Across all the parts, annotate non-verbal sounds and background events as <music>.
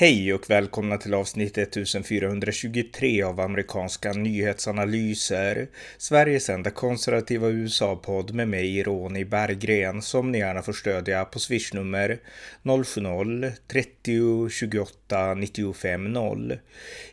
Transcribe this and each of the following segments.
Hej och välkomna till avsnitt 1423 av amerikanska nyhetsanalyser. Sveriges enda konservativa USA-podd med mig, Ronny Berggren, som ni gärna får stödja på swishnummer 070-30 28 95 0.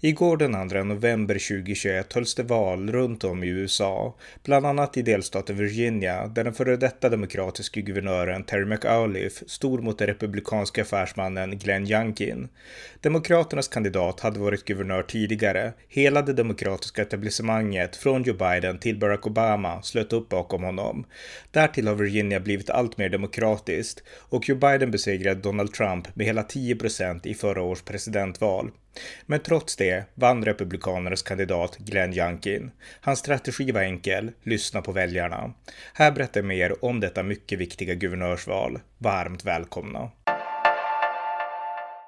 Igår den 2 november 2021 hölls det val runt om i USA, bland annat i delstaten Virginia, där den före detta demokratiska guvernören Terry McAuliffe stod mot den republikanska affärsmannen Glenn Youngkin. Demokraternas kandidat hade varit guvernör tidigare. Hela det demokratiska etablissemanget från Joe Biden till Barack Obama slöt upp bakom honom. Därtill har Virginia blivit allt mer demokratiskt och Joe Biden besegrade Donald Trump med hela 10 procent i förra års presidentval. Men trots det vann Republikanernas kandidat Glenn Youngkin. Hans strategi var enkel, lyssna på väljarna. Här berättar jag mer om detta mycket viktiga guvernörsval. Varmt välkomna!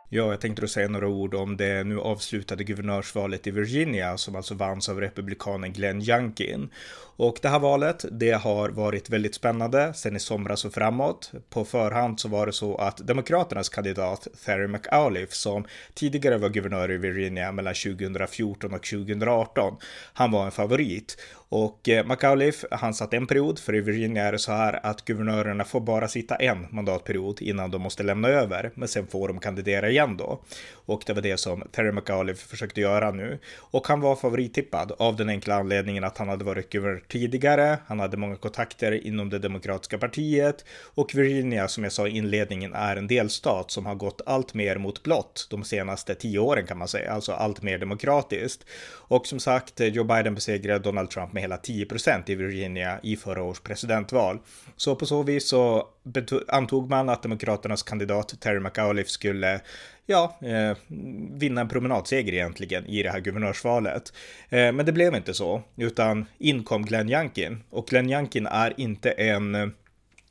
Ja, jag tänkte då säga några ord om det nu avslutade guvernörsvalet i Virginia som alltså vanns av republikanen Glenn Youngkin. Och det här valet, det har varit väldigt spännande sen i somras och framåt. På förhand så var det så att Demokraternas kandidat Terry McAuliffe som tidigare var guvernör i Virginia mellan 2014 och 2018, han var en favorit. Och eh, McAuliffe, han satt en period, för i Virginia är det så här att guvernörerna får bara sitta en mandatperiod innan de måste lämna över, men sen får de kandidera igen då. Och det var det som Terry McAuliffe försökte göra nu. Och han var favorittippad av den enkla anledningen att han hade varit guvernör tidigare, han hade många kontakter inom det demokratiska partiet och Virginia, som jag sa i inledningen, är en delstat som har gått allt mer mot blått de senaste tio åren kan man säga, alltså allt mer demokratiskt. Och som sagt, Joe Biden besegrade Donald Trump med hela 10 procent i Virginia i förra års presidentval. Så på så vis så antog man att Demokraternas kandidat Terry McAuliffe skulle ja, eh, vinna en promenadseger egentligen i det här guvernörsvalet. Eh, men det blev inte så, utan in kom Glenn Youngkin. Och Glenn Youngkin är inte en eh,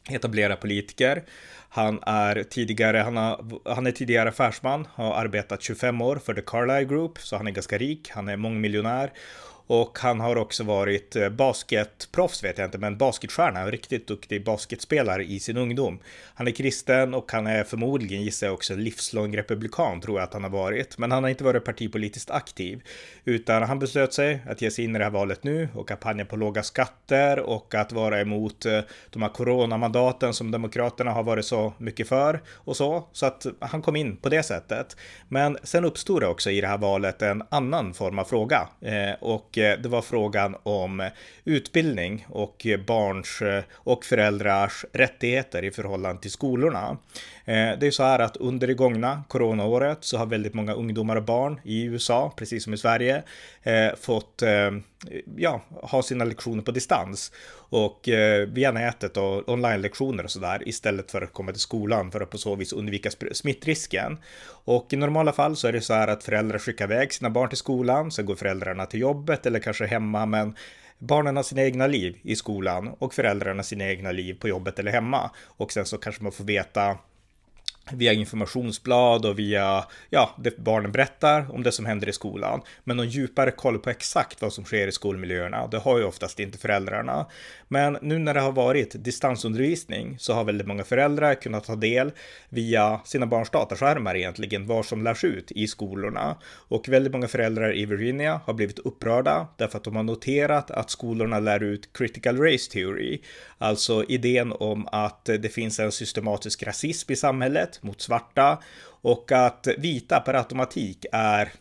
etablerad politiker. Han är tidigare, han, har, han är tidigare affärsman, har arbetat 25 år för The Carlyle Group, så han är ganska rik, han är mångmiljonär och han har också varit eh, basketproffs vet jag inte, men basketstjärna, en riktigt duktig basketspelare i sin ungdom. Han är kristen och han är förmodligen, gissar jag också, livslång republikan tror jag att han har varit. Men han har inte varit partipolitiskt aktiv, utan han beslöt sig att ge sig in i det här valet nu och kampanja på låga skatter och att vara emot eh, de här coronamandaten som Demokraterna har varit så mycket för och så. Så att han kom in på det sättet. Men sen uppstod det också i det här valet en annan form av fråga eh, och Eh, det var frågan om utbildning och barns eh, och föräldrars rättigheter i förhållande till skolorna. Eh, det är så här att under det gångna coronaåret så har väldigt många ungdomar och barn i USA, precis som i Sverige, fått ja, ha sina lektioner på distans och via nätet och online-lektioner och sådär istället för att komma till skolan för att på så vis undvika smittrisken. Och i normala fall så är det så här att föräldrar skickar iväg sina barn till skolan, sen går föräldrarna till jobbet eller kanske hemma, men barnen har sina egna liv i skolan och föräldrarna sina egna liv på jobbet eller hemma. Och sen så kanske man får veta via informationsblad och via, ja, det barnen berättar om det som händer i skolan. Men någon djupare koll på exakt vad som sker i skolmiljöerna, det har ju oftast inte föräldrarna. Men nu när det har varit distansundervisning så har väldigt många föräldrar kunnat ta del via sina barns dataskärmar egentligen, vad som lärs ut i skolorna. Och väldigt många föräldrar i Virginia har blivit upprörda därför att de har noterat att skolorna lär ut critical race theory, alltså idén om att det finns en systematisk rasism i samhället mot svarta och att vita per automatik är,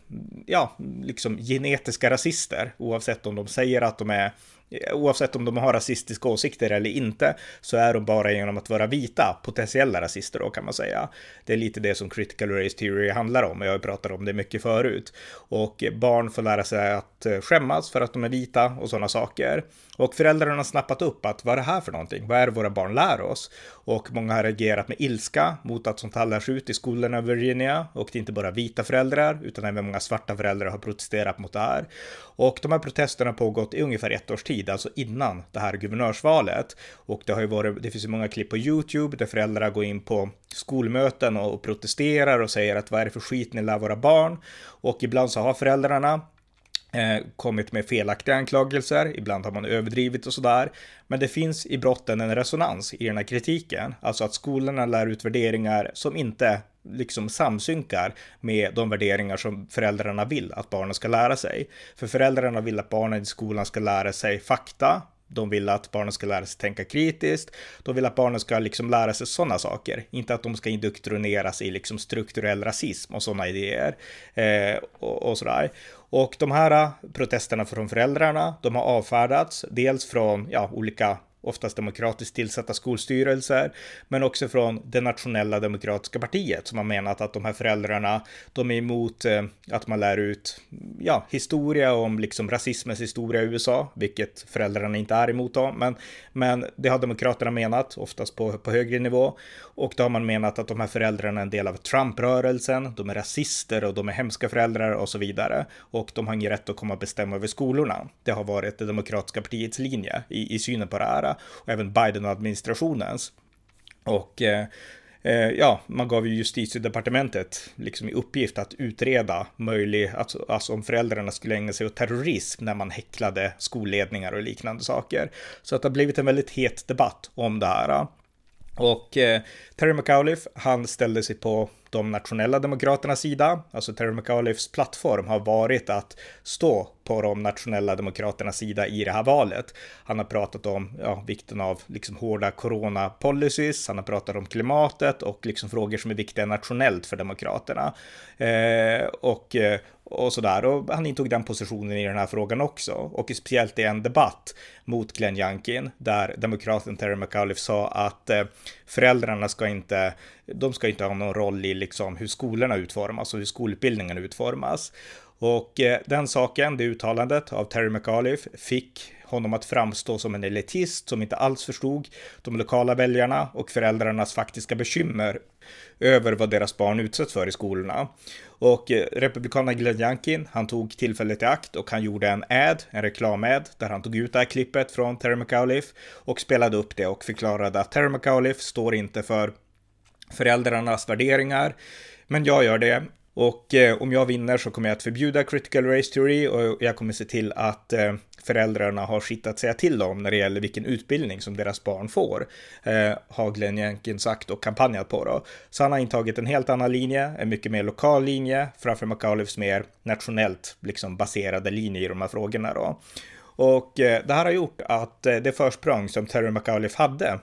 ja, liksom genetiska rasister oavsett om de säger att de är Eh, oavsett om de har rasistiska åsikter eller inte, så är de bara genom att vara vita potentiella rasister då kan man säga. Det är lite det som critical race theory handlar om, och jag har pratat om det mycket förut. Och barn får lära sig att eh, skämmas för att de är vita och sådana saker. Och föräldrarna har snappat upp att vad är det här för någonting? Vad är det våra barn lär oss? Och många har reagerat med ilska mot att sånt här lärs ut i skolorna i Virginia. Och det är inte bara vita föräldrar, utan även många svarta föräldrar har protesterat mot det här. Och de här protesterna har pågått i ungefär ett års tid, alltså innan det här guvernörsvalet. Och det har ju varit, det finns ju många klipp på YouTube där föräldrar går in på skolmöten och protesterar och säger att vad är det för skit ni lär våra barn? Och ibland så har föräldrarna Eh, kommit med felaktiga anklagelser, ibland har man överdrivit och sådär. Men det finns i brotten en resonans i den här kritiken, alltså att skolorna lär ut värderingar som inte liksom samsynkar med de värderingar som föräldrarna vill att barnen ska lära sig. För föräldrarna vill att barnen i skolan ska lära sig fakta, de vill att barnen ska lära sig tänka kritiskt. De vill att barnen ska liksom lära sig sådana saker. Inte att de ska indoktrineras i liksom strukturell rasism och sådana idéer. Eh, och, och sådär. Och de här eh, protesterna från föräldrarna, de har avfärdats. Dels från ja, olika oftast demokratiskt tillsatta skolstyrelser, men också från det nationella demokratiska partiet som har menat att de här föräldrarna, de är emot eh, att man lär ut, ja, historia om liksom rasismens historia i USA, vilket föräldrarna inte är emot då, men, men det har demokraterna menat, oftast på, på högre nivå, och då har man menat att de här föräldrarna är en del av Trump-rörelsen, de är rasister och de är hemska föräldrar och så vidare, och de har ingen rätt att komma och bestämma över skolorna. Det har varit det demokratiska partiets linje i, i synen på det här och även Biden-administrationens. Och eh, eh, ja, man gav ju justitiedepartementet liksom i uppgift att utreda möjlig, alltså, alltså om föräldrarna skulle ägna sig åt terrorism när man häcklade skolledningar och liknande saker. Så att det har blivit en väldigt het debatt om det här. Och eh, Terry McAuliffe, han ställde sig på de nationella demokraternas sida. Alltså Terry McAuliffes plattform har varit att stå på de nationella demokraternas sida i det här valet. Han har pratat om ja, vikten av liksom hårda corona policies. Han har pratat om klimatet och liksom frågor som är viktiga nationellt för demokraterna. Eh, och eh, och sådär. Och han intog den positionen i den här frågan också. Och speciellt i en debatt mot Glenn Youngkin där demokraten Terry McAuliffe sa att eh, föräldrarna ska inte, de ska inte ha någon roll i liksom hur skolorna utformas och hur skolutbildningen utformas. Och eh, den saken, det uttalandet av Terry McAuliffe fick honom att framstå som en elitist som inte alls förstod de lokala väljarna och föräldrarnas faktiska bekymmer över vad deras barn utsätts för i skolorna. Och eh, republikanen Glenn Youngkin, han tog tillfället i akt och han gjorde en ad, en reklamad, där han tog ut det här klippet från Terry McAuliffe och spelade upp det och förklarade att Terry McAuliffe står inte för föräldrarnas värderingar, men jag gör det och eh, om jag vinner så kommer jag att förbjuda critical race theory och jag kommer se till att eh, föräldrarna har sitt att säga till om när det gäller vilken utbildning som deras barn får. Eh, har Glenn Jenkins sagt och kampanjat på då. Så han har intagit en helt annan linje, en mycket mer lokal linje, framför McAuliffes mer nationellt liksom baserade linje i de här frågorna då. Och eh, det här har gjort att eh, det försprång som Terry McAuliffe hade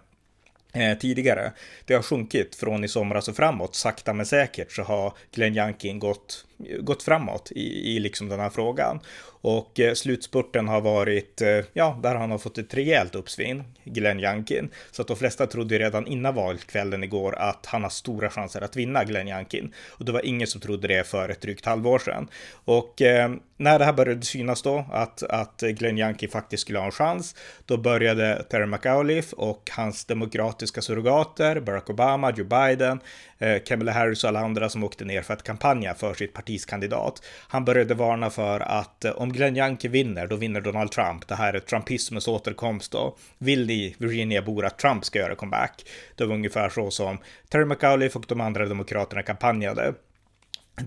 Eh, tidigare. Det har sjunkit från i somras och framåt. Sakta men säkert så har Glenn Youngkin gått, gått framåt i, i liksom den här frågan. Och eh, slutspurten har varit, eh, ja, där han har fått ett rejält uppsving, Glenn Youngkin. Så att de flesta trodde redan innan valkvällen igår att han har stora chanser att vinna Glenn Youngkin. Och det var ingen som trodde det för ett drygt halvår sedan. Och eh, när det här började synas då, att, att Glenn Youngkin faktiskt skulle ha en chans, då började Terry McAuliffe och hans demokratiska surrogater, Barack Obama, Joe Biden, eh, Kamala Harris och alla andra som åkte ner för att kampanja för sitt parti kandidat. Han började varna för att eh, om Glenn Young vinner, då vinner Donald Trump. Det här är trumpismens återkomst då. Vill ni Virginia-bor att Trump ska göra comeback? Det var ungefär så som Terry McAuliffe och de andra demokraterna kampanjade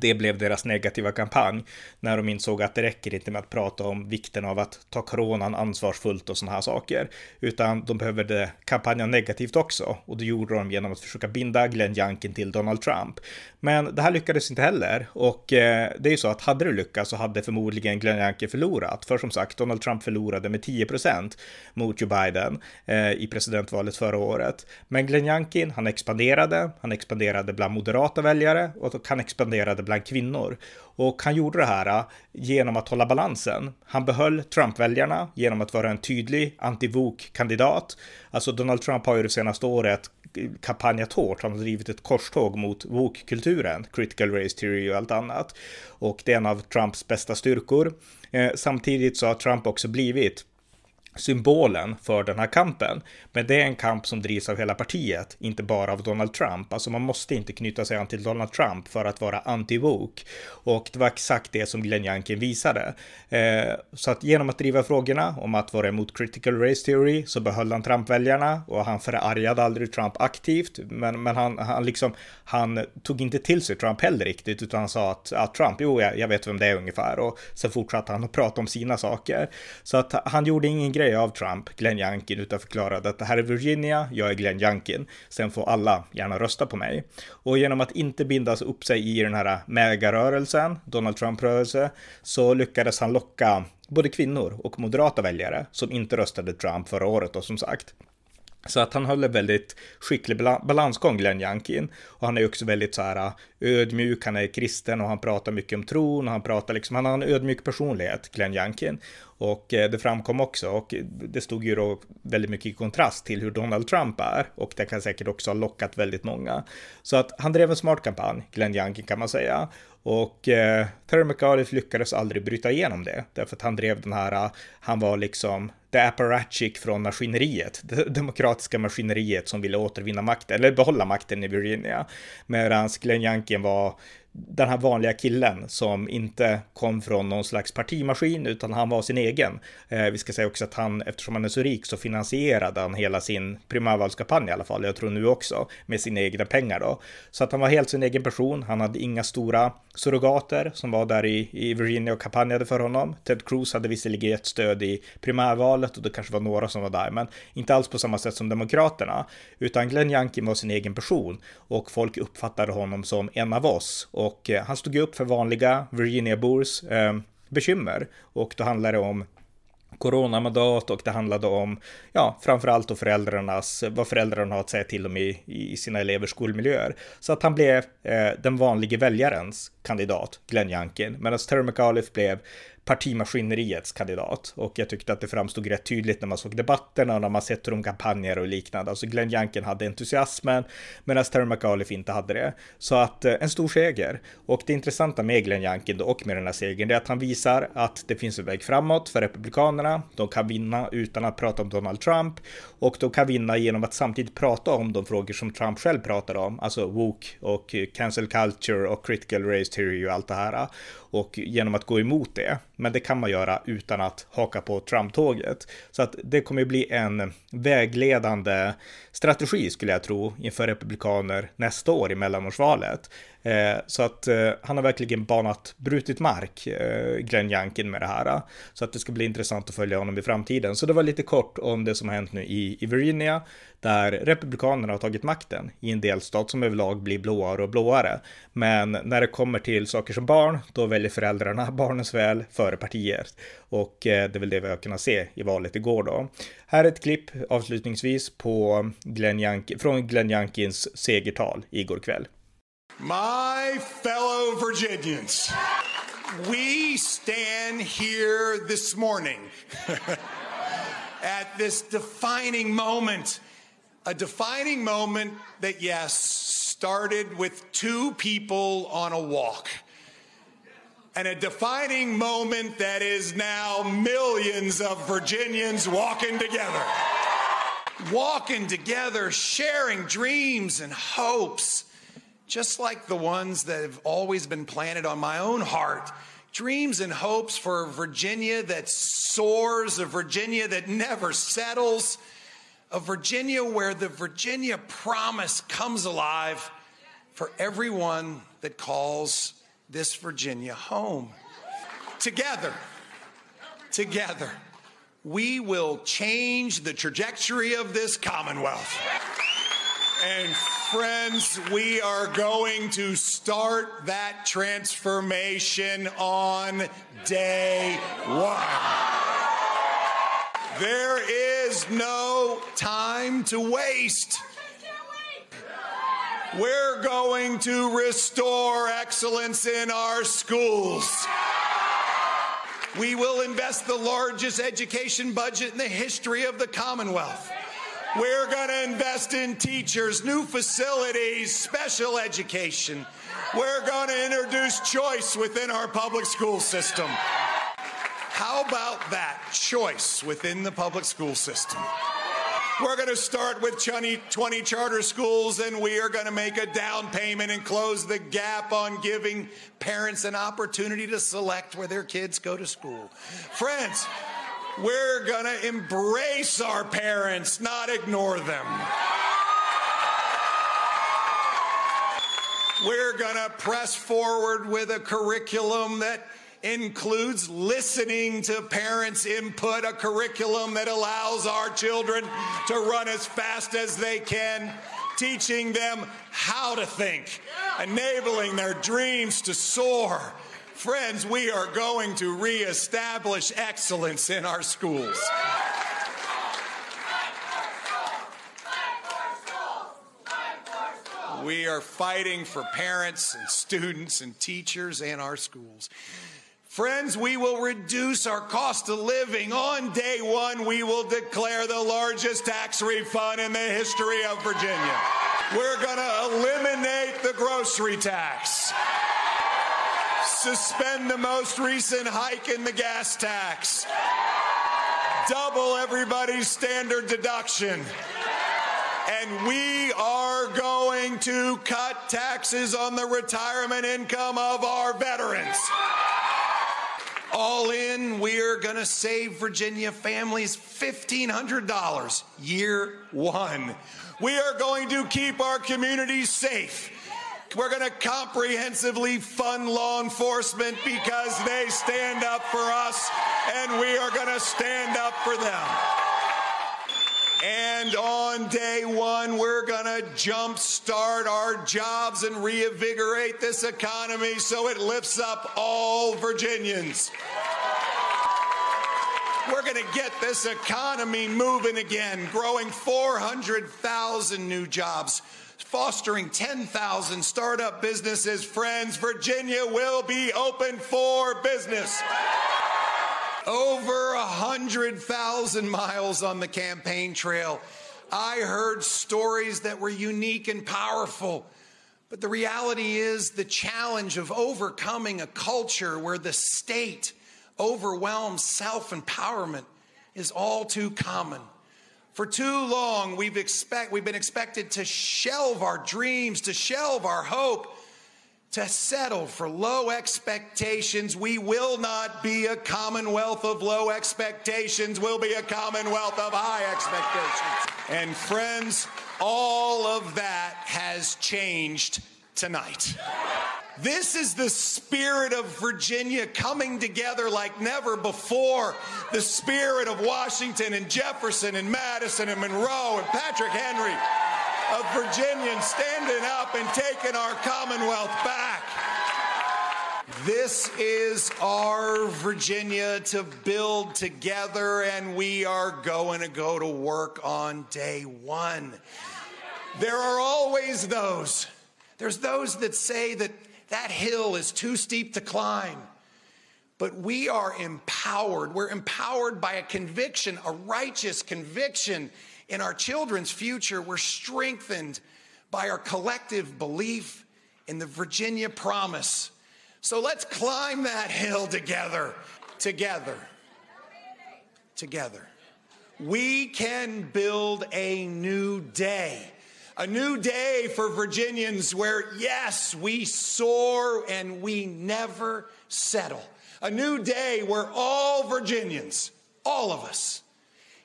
det blev deras negativa kampanj när de insåg att det räcker inte med att prata om vikten av att ta coronan ansvarsfullt och sådana här saker, utan de behövde kampanja negativt också och det gjorde de genom att försöka binda Glenn Youngkin till Donald Trump. Men det här lyckades inte heller och eh, det är ju så att hade det lyckats så hade förmodligen Glenn Youngkin förlorat, för som sagt Donald Trump förlorade med 10% mot Joe Biden eh, i presidentvalet förra året. Men Glenn Youngkin, han expanderade, han expanderade bland moderata väljare och han expanderade bland kvinnor. Och han gjorde det här eh, genom att hålla balansen. Han behöll Trump-väljarna genom att vara en tydlig anti-Vok-kandidat. Alltså Donald Trump har ju det senaste året kampanjat hårt. Han har drivit ett korståg mot Vok-kulturen, critical race theory och allt annat. Och det är en av Trumps bästa styrkor. Eh, samtidigt så har Trump också blivit symbolen för den här kampen. Men det är en kamp som drivs av hela partiet, inte bara av Donald Trump. Alltså man måste inte knyta sig an till Donald Trump för att vara anti-woke. Och det var exakt det som Glenn Youngkin visade. Eh, så att genom att driva frågorna om att vara emot critical race theory så behöll han Trump-väljarna och han förargade aldrig Trump aktivt. Men, men han, han, liksom, han tog inte till sig Trump heller riktigt utan han sa att, att Trump, jo jag, jag vet vem det är ungefär. Och sen fortsatte han att prata om sina saker. Så att han gjorde ingen grej grej av Trump, Glenn Youngkin, utan förklarade att det här är Virginia, jag är Glenn Youngkin, sen får alla gärna rösta på mig. Och genom att inte bindas upp sig i den här megarörelsen, Donald Trump-rörelse, så lyckades han locka både kvinnor och moderata väljare som inte röstade Trump förra året då som sagt. Så att han höll en väldigt skicklig balansgång, Glenn Youngkin. Och han är också väldigt så här äh, ödmjuk, han är kristen och han pratar mycket om tron och han pratar liksom, han har en ödmjuk personlighet, Glenn Youngkin. Och eh, det framkom också, och det stod ju då väldigt mycket i kontrast till hur Donald Trump är. Och det kan säkert också ha lockat väldigt många. Så att han drev en smart kampanj, Glenn Youngkin kan man säga. Och eh, Terry McAuliffe lyckades aldrig bryta igenom det, därför att han drev den här, eh, han var liksom the apparatchik från maskineriet, det demokratiska maskineriet som ville återvinna makten, eller behålla makten i Virginia. Medan Glenn Youngkin var den här vanliga killen som inte kom från någon slags partimaskin utan han var sin egen. Eh, vi ska säga också att han, eftersom han är så rik så finansierade han hela sin primärvalskampanj i alla fall, jag tror nu också, med sina egna pengar då. Så att han var helt sin egen person, han hade inga stora surrogater som var där i, i Virginia och kampanjade för honom. Ted Cruz hade visserligen gett stöd i primärvalet och det kanske var några som var där, men inte alls på samma sätt som Demokraterna, utan Glenn Youngkin var sin egen person och folk uppfattade honom som en av oss och eh, han stod upp för vanliga Virginia-bors eh, bekymmer och då handlar det om coronamandat och det handlade om, ja, framförallt då föräldrarnas, vad föräldrarna har att säga till om i, i sina elevers skolmiljöer. Så att han blev eh, den vanlige väljarens kandidat, Glenn Youngkin, medan Terry McAuliffe blev partimaskineriets kandidat. Och jag tyckte att det framstod rätt tydligt när man såg debatterna och när man sett hur de kampanjer och liknande. Alltså Glenn Youngkin hade entusiasmen medan Terry McAuliffe inte hade det. Så att eh, en stor seger. Och det intressanta med Glenn Youngkin och med den här segern är att han visar att det finns en väg framåt för Republikanerna. De kan vinna utan att prata om Donald Trump och de kan vinna genom att samtidigt prata om de frågor som Trump själv pratar om, alltså woke och cancel culture och critical race theory och allt det här och genom att gå emot det. Men det kan man göra utan att haka på Trump-tåget. Så att det kommer bli en vägledande strategi skulle jag tro inför republikaner nästa år i mellanårsvalet. Eh, så att eh, han har verkligen banat, brutit mark, eh, Glenn Youngkin med det här. Så att det ska bli intressant att följa honom i framtiden. Så det var lite kort om det som har hänt nu i, i Virginia, där republikanerna har tagit makten i en delstat som överlag blir blåare och blåare. Men när det kommer till saker som barn, då väljer föräldrarna <laughs> barnens väl före partier. Och eh, det är väl det vi har kunnat se i valet igår då. Här är ett klipp avslutningsvis på Glenn Jank från Glenn Youngkins segertal igår kväll. My fellow Virginians, we stand here this morning <laughs> at this defining moment. A defining moment that, yes, started with two people on a walk. And a defining moment that is now millions of Virginians walking together. Walking together, sharing dreams and hopes just like the ones that have always been planted on my own heart. Dreams and hopes for Virginia that soars, a Virginia that never settles, a Virginia where the Virginia promise comes alive for everyone that calls this Virginia home. Together, together, we will change the trajectory of this Commonwealth. And friends, we are going to start that transformation on day one. There is no time to waste. We're going to restore excellence in our schools. We will invest the largest education budget in the history of the Commonwealth. We're going to invest in teachers, new facilities, special education. We're going to introduce choice within our public school system. How about that? Choice within the public school system. We're going to start with 20, 20 charter schools and we are going to make a down payment and close the gap on giving parents an opportunity to select where their kids go to school. Friends, we're going to embrace our parents, not ignore them. We're going to press forward with a curriculum that includes listening to parents' input, a curriculum that allows our children to run as fast as they can, teaching them how to think, enabling their dreams to soar. Friends, we are going to reestablish excellence in our schools. We are fighting for parents and students and teachers and our schools. Friends, we will reduce our cost of living. On day one, we will declare the largest tax refund in the history of Virginia. We're going to eliminate the grocery tax, suspend the most recent hike in the gas tax, double everybody's standard deduction. And we are going to cut taxes on the retirement income of our veterans. All in, we're going to save Virginia families $1,500 year one. We are going to keep our communities safe. We're going to comprehensively fund law enforcement because they stand up for us and we are going to stand up for them. And on day one, we're going to jumpstart our jobs and reinvigorate this economy so it lifts up all Virginians. We're going to get this economy moving again, growing 400,000 new jobs, fostering 10,000 startup businesses. Friends, Virginia will be open for business. Over a hundred thousand miles on the campaign trail. I heard stories that were unique and powerful. But the reality is the challenge of overcoming a culture where the state overwhelms self empowerment is all too common. For too long, we've, expect, we've been expected to shelve our dreams, to shelve our hope, to settle for low expectations. We will not be a commonwealth of low expectations. We'll be a commonwealth of high expectations. And friends, all of that has changed tonight. This is the spirit of Virginia coming together like never before. The spirit of Washington and Jefferson and Madison and Monroe and Patrick Henry of Virginians standing up and taking our Commonwealth back. This is our Virginia to build together, and we are going to go to work on day one. There are always those. There's those that say that that hill is too steep to climb. But we are empowered. We're empowered by a conviction, a righteous conviction in our children's future. We're strengthened by our collective belief in the Virginia promise. So let's climb that hill together. Together. Together. We can build a new day. A new day for Virginians where, yes, we soar and we never settle. A new day where all Virginians, all of us,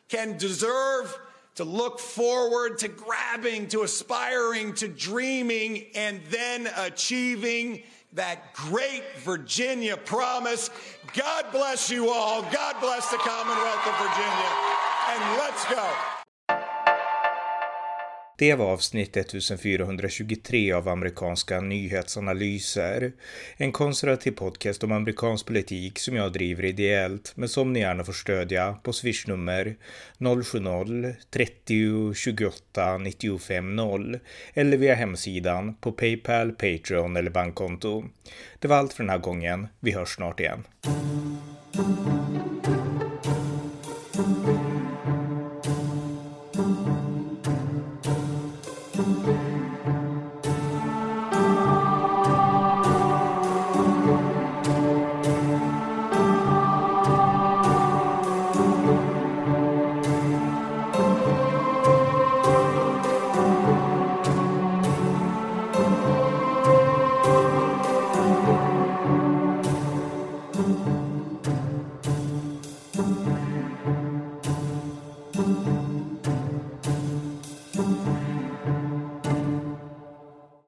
can deserve to look forward to grabbing, to aspiring, to dreaming, and then achieving that great Virginia promise. God bless you all. God bless the Commonwealth of Virginia. And let's go. Det var avsnitt 1423 av amerikanska nyhetsanalyser. En konservativ podcast om amerikansk politik som jag driver ideellt men som ni gärna får stödja på swishnummer 070-30 28 95 0 eller via hemsidan på Paypal, Patreon eller bankkonto. Det var allt för den här gången. Vi hörs snart igen.